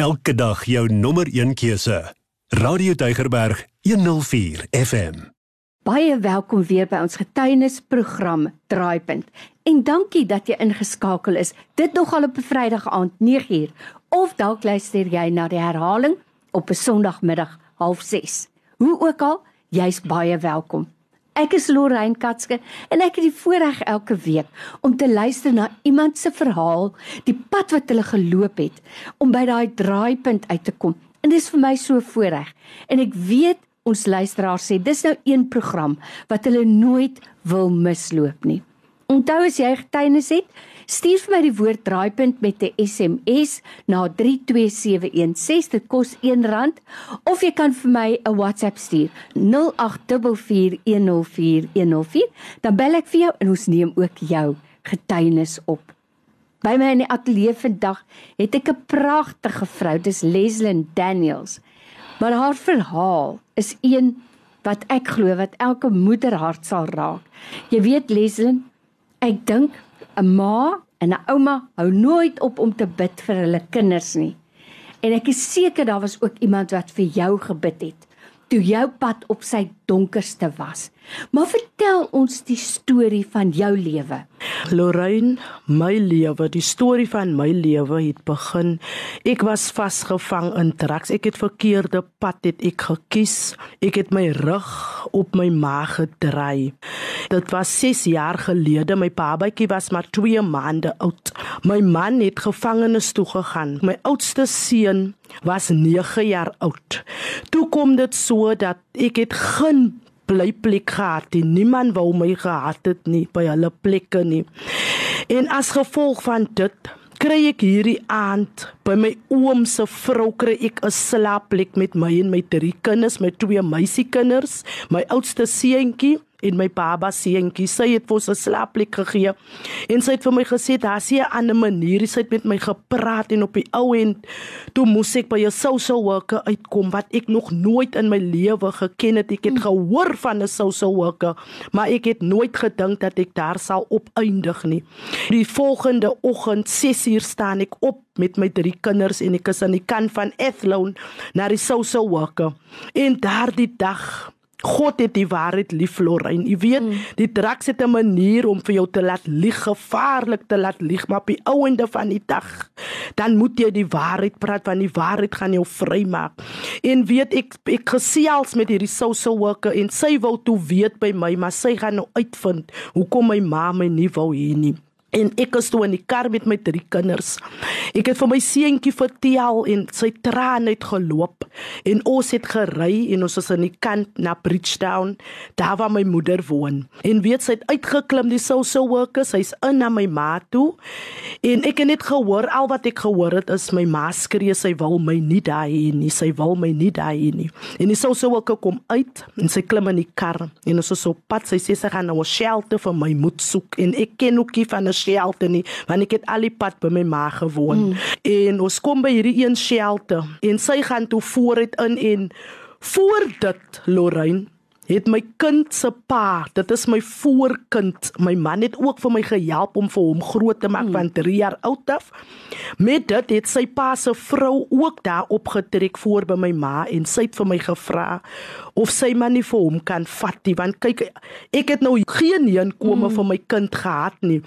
Elke dag jou nommer 1 keuse. Radio Deugerberg 104 FM. Baie welkom weer by ons getuienisprogram Draaipunt. En dankie dat jy ingeskakel is. Dit nogal op 'n Vrydag aand 9uur of dalk luister jy na die herhaling op 'n Sondagmiddag 06:30. Hoe ook al, jy's baie welkom. Ek is Lorraine Katske en ek het die voorreg elke week om te luister na iemand se verhaal, die pad wat hulle geloop het om by daai draaipunt uit te kom. En dit is vir my so voorreg. En ek weet ons luisteraars sê dis nou een program wat hulle nooit wil misloop nie. Onthou as jy getuienis het, stuur vir my die woord draaipunt met 'n SMS na 32716. Dit kos R1 of jy kan vir my 'n WhatsApp stuur 0844104104. Dan bel ek vir jou en ons neem ook jou getuienis op. By my in die ateljee vandag het ek 'n pragtige vrou, dis Leslyn Daniels. Maar haar verhaal is een wat ek glo wat elke moeder hart sal raak. Jy weet Leslyn, Ek dink 'n ma en 'n ouma hou nooit op om te bid vir hulle kinders nie. En ek is seker daar was ook iemand wat vir jou gebid het toe jou pad op sy donkerste was. Maar vertel ons die storie van jou lewe. Lorraine, my lewe, die storie van my lewe het begin. Ek was vasgevang in drugs. Ek het verkeerde pad het ek gekies. Ek het my rug op my maag gedraai. Dit was 6 jaar gelede. My babatjie was maar 2 maande oud. My man het gevangenes toe gegaan. My oudste seun was 9 jaar oud. Toe kom dit so dat ek het geen blyplek gehad nie. Niemand wou my gehad het nie by hulle plekke nie. En as gevolg van dit kry ek hierdie aand by my oom se vrou kry ek 'n slaapplek met my en my drie kinders, my twee meisiekinders, my oudste seentjie en my baba seentjie sy het vir ons 'n slaapplek gegee. En sy het vir my gesê daar sien 'n ander manier. Sy het met my gepraat en op die ou end toe moes ek by 'n social worker uitkom wat ek nog nooit in my lewe geken het. Ek het mm. gehoor van 'n social worker maar ek het nooit gedink dat ek daar sal opeindig nie. Die volgende oggend 6uur staan ek op met my drie kinders en ek is aan die kant van Athlone na die social worker en daardie dag God het die waarheid lief Lorraine. Jy weet, mm. die draks het 'n manier om vir jou te laat lieg, gevaarlik te laat lieg, maar op die ouende van die dag dan moet jy die waarheid praat want die waarheid gaan jou vrymaak. En weet ek ek gesels met hierdie social worker en sy wou toe weet by my, maar sy gaan nou uitvind hoekom my ma my nie wou hê nie. En ek is toe in die kar met my drie kinders. Ek het vir my seentjie vertel en sy trane het geloop en ons het gery en ons is aan die kant na Bridgetown, daar waar my moeder woon. En weet sy het uitgeklim die social worker, sy's in na my ma toe. En ek het net gehoor al wat ek gehoor het is my ma skree sy wil my nie daar hê nie, sy wil my nie daar hê nie. En die social worker kom uit en sy klim in die kar en ons is op pad, sy sê sy gaan nou 'n shelter vir my moet soek en ek ken ook nie van 'n shelter nie want ek het al die pad by my ma gewoon mm. en ons kom by hierdie een shelter en sy gaan toe vooruit in en voor dit Lorraine het my kind se pa, dit is my voorkind. My man het ook vir my gehelp om vir hom groot te maak mm. van 3 jaar oud af. Met dit het sy pa se vrou ook daar opgetrek voor by my ma en sy het vir my gevra of sy man nie vir hom kan vat nie want kyk ek het nou geen heenkome mm. vir my kind gehad nie.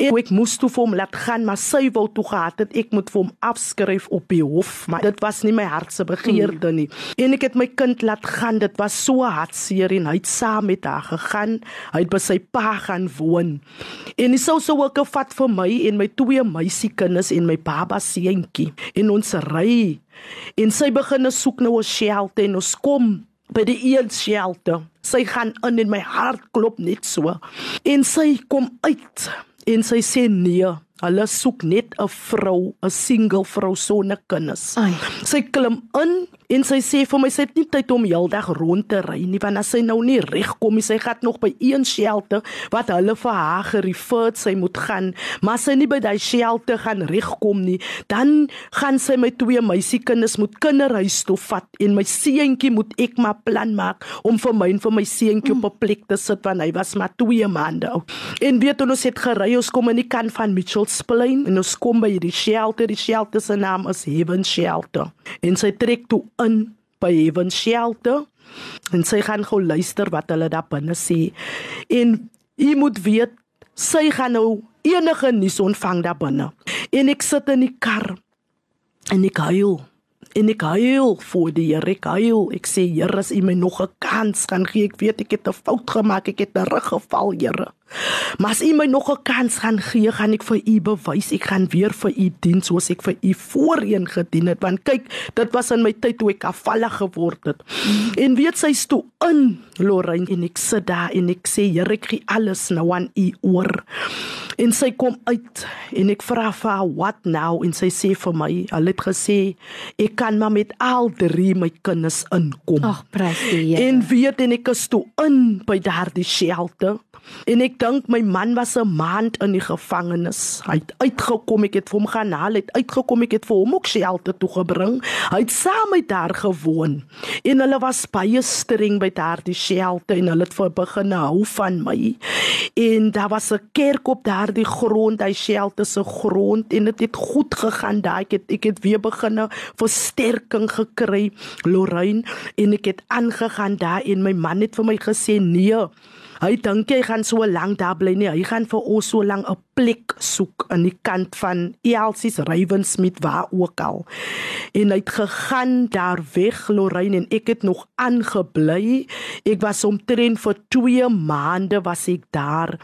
En ek moes toe vir hom laat gaan, maar sy wou toe gehad het ek moet vir hom afskryf op die hof, maar dit was nie my hart se begeerte nie. En ek het my kind laat gaan, dit was so hartseer en hy het saam met haar gegaan. Hy het by sy pa gaan woon. En hy sou so ook gevat vir my en my twee meisiekinders en my baba seentjie in ons ry. En sy begin soek nou 'n shelter en ons kom by die een shelter. Sy gaan in en my hart klop net so. En sy kom uit in sig sinniyor hulle soek net 'n vrou 'n single vrou sonder kinders Ai. sy klim in En sy sê vir my sy het nie tyd om heeldag rond te ry nie want as sy nou nie reg kom nie, sy gaan nog by een shelter wat hulle vir haar gerefer sy moet gaan, maar sy nie by daai shelter gaan regkom nie, dan gaan sy my twee meisiekinders moet kinderhuis toe vat en my seentjie moet ek maar plan maak om vir my en vir my seentjie mm. op 'n plek te sit want hy was maar 2 maande oud. En weet ons het gery, ons kom in die kant van Mitchell Milsplein en ons kom by hierdie shelter. Die shelter se naam is Heaven Shelter. En sy trek toe in by Heaven Shelter en sy gaan gou luister wat hulle daar binne sê. En jy moet weet sy gaan nou enige nuus ontvang daar binne. En ek sit in die kar en ek huil en ek huil voor die Here. Huil. Ek sê Here, as U my nog 'n kans kan gee, ek weet ek het 'n fout gemaak. Ek het teruggeval, Here. Maar as U my nog 'n kans gaan gee, gaan ek vir U bewys. Ek gaan weer vir U dien soos ek vir U voorheen gedien het. Want kyk, dit was in my tyd toe ek afvallig geword het. En weet sy toe in Lorraine en ek sit daar en ek sê, Here, ek gee alles nou aan U oor. En sy kom uit en ek vra vir haar, "What now?" En sy sê vir my, "Hulle het gesê ek kan maar met al drie my kinders inkom." Ag, prys die Here. En weet en ek is toe in by daardie shelter. En ek dink my man was 'n maand in die gevangenis. Hy het uitgekom, ek het vir hom gaan haal, het uitgekom, ek het vir hom ook shelter toe gebring. Hy het saam met daar gewoon. En hulle was baie streng by daardie shelter en hulle het vir begin hou van my. En daar was 'n kerk op daardie grond, hy shelter se grond en dit het, het goed gegaan daai. Ek het ek het weer begin versterking gekry, Lorraine, en ek het aangegaan daar en my man het vir my gesê nee Hy dink hy gaan so lank daar bly nie. Hy gaan vir ons so lank 'n plek soek aan die kant van Elsie's Ravensmith waar ook al. En hy het gegaan daar weg Lorraine en ek het nog aangebly. Ek was omtrent vir 2 maande was ek daar.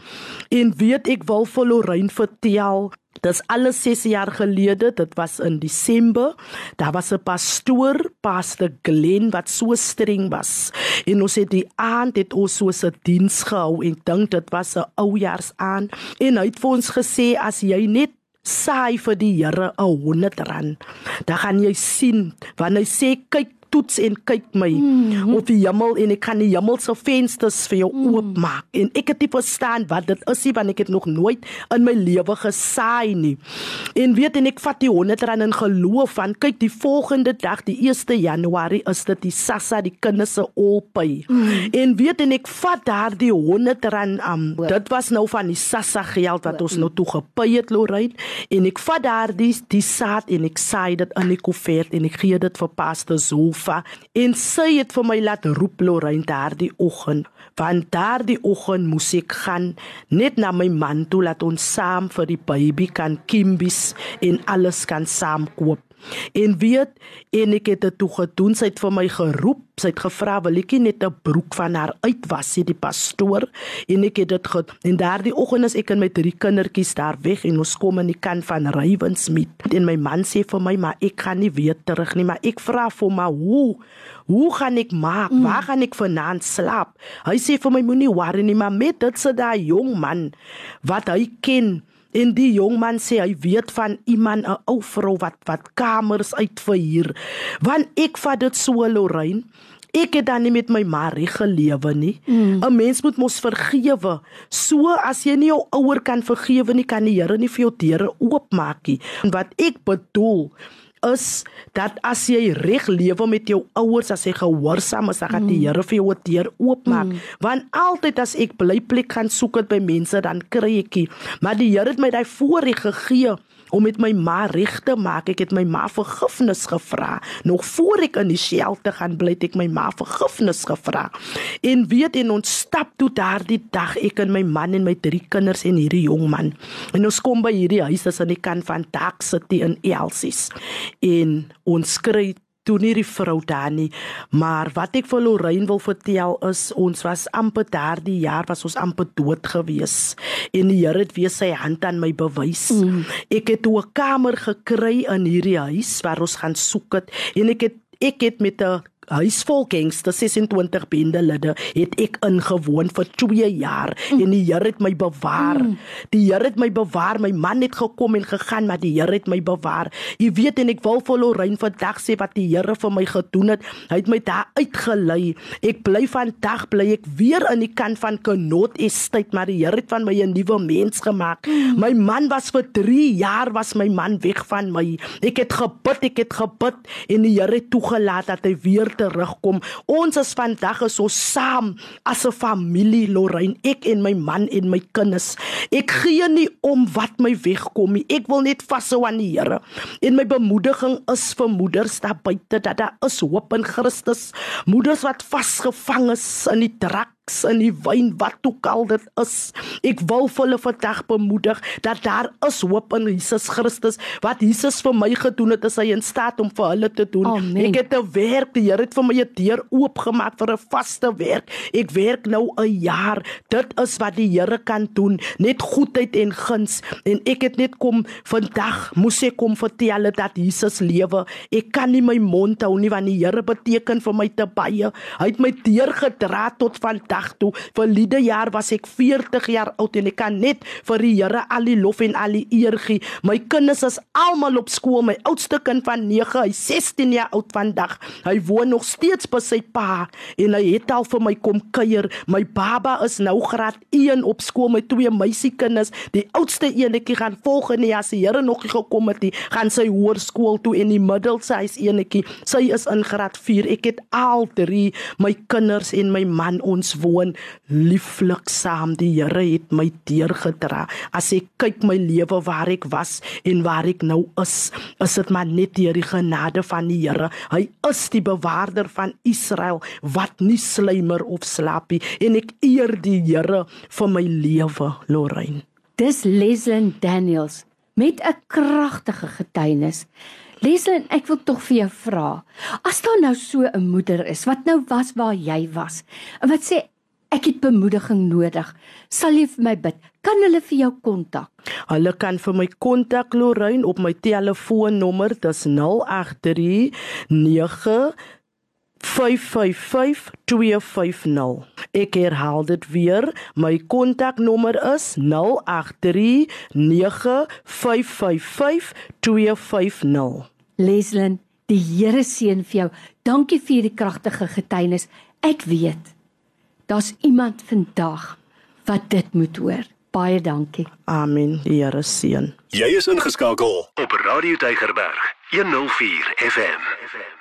En weet ek wil vir Lorraine vertel Dis alles 6 jaar gelede, dit was in Desember. Daar was 'n pastoor, Pastor Glen wat so streng was. En ons het die aand het ons so 'n diens gehou en dink dit was 'n oujaars aan en hy het vir ons gesê as jy net saai vir die Here 'n 100 rand, dan gaan jy sien wanneer hy sê kyk toets en kyk my mm. op die hemel en ek kan die hemel se vensters vir jou mm. oopmaak en ek het nie verstaan wat dit is nie want ek het nog nooit in my lewe gesaai nie en weet en ek vat die 100 rand in geloof van kyk die volgende dag die 1 Januarie is dit die Sassa die kinders se olpy mm. en weet en ek vat daar die 100 rand um, dit was nou van die Sassa geld wat ons nou toe gepay het Lorraine en ek vat daar die saad en ek saai dit in die koevert en ek gee dit vir pastor Zul sofa en sy het vir my laat roep Lorraine daardie oggend want daardie oggend moes ek gaan net na my man toe laat ons saam vir die baby kan kimbis en alles kan saam koop En weet en ek het dit toe gedoen, sy het vir my geroep, sy het gevra wil ek net 'n broek van haar uitwas, sê die pastoor, en ek het dit gedoen. En daardie oggend is ek en my drie kindertjies daar weg en ons kom in die kant van Rywensmeet. En my man sê vir my, maar ek gaan nie weer terug nie, maar ek vra vir my hoe Hoe gaan ek maak? Mm. Waar gaan ek vanaand slaap? Hy sê vir my moenie worry nie, maar met dit se daai jong man wat hy ken, En die jong man sê hy weet van iemand 'n ou vrou wat wat kamers uitverhuur. Want ek vat dit so Lorraine. Ek het dan nie met my Marie gelewe nie. Mm. 'n Mens moet mos vergewe. So as jy nie jou ouer kan vergewe nie, kan die Here nie vir jou deure oopmaak nie. En wat ek bedoel, is dat as jy reg lewe met jou ouers as jy gehoorsaam is, dan gaan die mm. Here vir jou 'n deur oopmaak. Mm. Want altyd as ek bly plek gaan soek het by mense, dan kry ek dit. Maar die Here het my daai voorreg gegee om met my ma reg te maak. Ek het my ma vergifnis gevra. Nog voor ek in die shelter gaan bly, het ek my ma vergifnis gevra. En weet en ons stap toe daardie dag ek en my man en my drie kinders en hierdie jong man. En ons kom by hierdie huis as aan die kant van Dark City in Elsies. En ons kry toe nie die vrou daar nie. Maar wat ek vir Lorraine wil vertel is ons was amper daardie jaar was ons amper dood gewees. En die Here het weer sy hand aan my bewys. Mm. Ek het 'n kamer gekry in hierdie huis waar ons gaan soek het en ek het ek het met 'n huisvol gangsters 26 bendelede het ek ingewoon vir 2 jaar mm. en die Here het my bewaar. Mm. Die Here het my bewaar. My man het gekom en gegaan, maar die Here het my bewaar. Jy weet en ek wil vir Lorraine vandag sê wat die Here vir my gedoen het. Hy het my daar uitgelei. Ek bly vandag bly ek weer in die kant van Kenot Estate, maar die Here het van my 'n nuwe mens gemaak. Mm. My man was vir 3 jaar was my man weg van my. Ek het gebid, ek het gebid en die Here het toegelaat dat hy weer terugkom. Ons is vandag is so saam as 'n familie, Lorraine, ek en my man en my kinders. Ek gee nie om wat my wegkom nie. Ek wil net vashou aan die Here. En my bemoediging is vir moeders daar buite dat daar is hoop in Christus. Moeders wat vasgevang is in die drak drugs in die wyn wat ook al dit is. Ek wil vir hulle vandag bemoedig dat daar is hoop in Jesus Christus. Wat Jesus vir my gedoen het, is hy in staat om vir hulle te doen. Amen. Ek het 'n werk, die Here het vir my 'n deur oopgemaak vir 'n vaste werk. Ek werk nou 'n jaar. Dit is wat die Here kan doen, net goedheid en guns. En ek het net kom vandag moes ek kom vertel dat Jesus lewe. Ek kan nie my mond hou nie want die Here beteken vir my te baie. Hy het my deurgedra tot vandag dag toe. Verlede jaar was ek 40 jaar oud en ek kan net vir die Here al die lof en al die eer gee. My kinders is almal op skool. My oudste kind van 9, hy 16 jaar oud vandag. Hy woon nog steeds by sy pa en hy het al vir my kom kuier. My baba is nou graad 1 op skool met twee meisiekinders. Die oudste eenetjie gaan volgende jaar as die Here nog nie gekom het nie, gaan sy hoërskool toe en die middelste hy's eenetjie. Sy is in graad 4. Ek het al drie my kinders en my man ons woon lieflik saam. Die Here het my deurgedra. As ek kyk my lewe waar ek was en waar ek nou is, is dit maar net deur die genade van die Here. Hy is die bewaarder van Israel wat nie slymer of slaap nie en ek eer die Here vir my lewe, Lorraine. Dis Leslin Daniels met 'n kragtige getuienis. Leslin, ek wil tog vir jou vra. As daar nou so 'n moeder is wat nou was waar jy was en wat sê ek het bemoediging nodig, sal jy vir my bid? Kan hulle vir jou kontak? Hulle kan vir my kontak Lorraine op my telefoonnommer, dis 083 9 555250. Ek herhaal dit weer. My kontaknommer is 0839555250. Leslin, die Here seën vir jou. Dankie vir hierdie kragtige getuienis. Ek weet daar's iemand vandag wat dit moet hoor. Baie dankie. Amen. Die Here seën. Jy is ingeskakel op Radio Tygerberg 104 FM.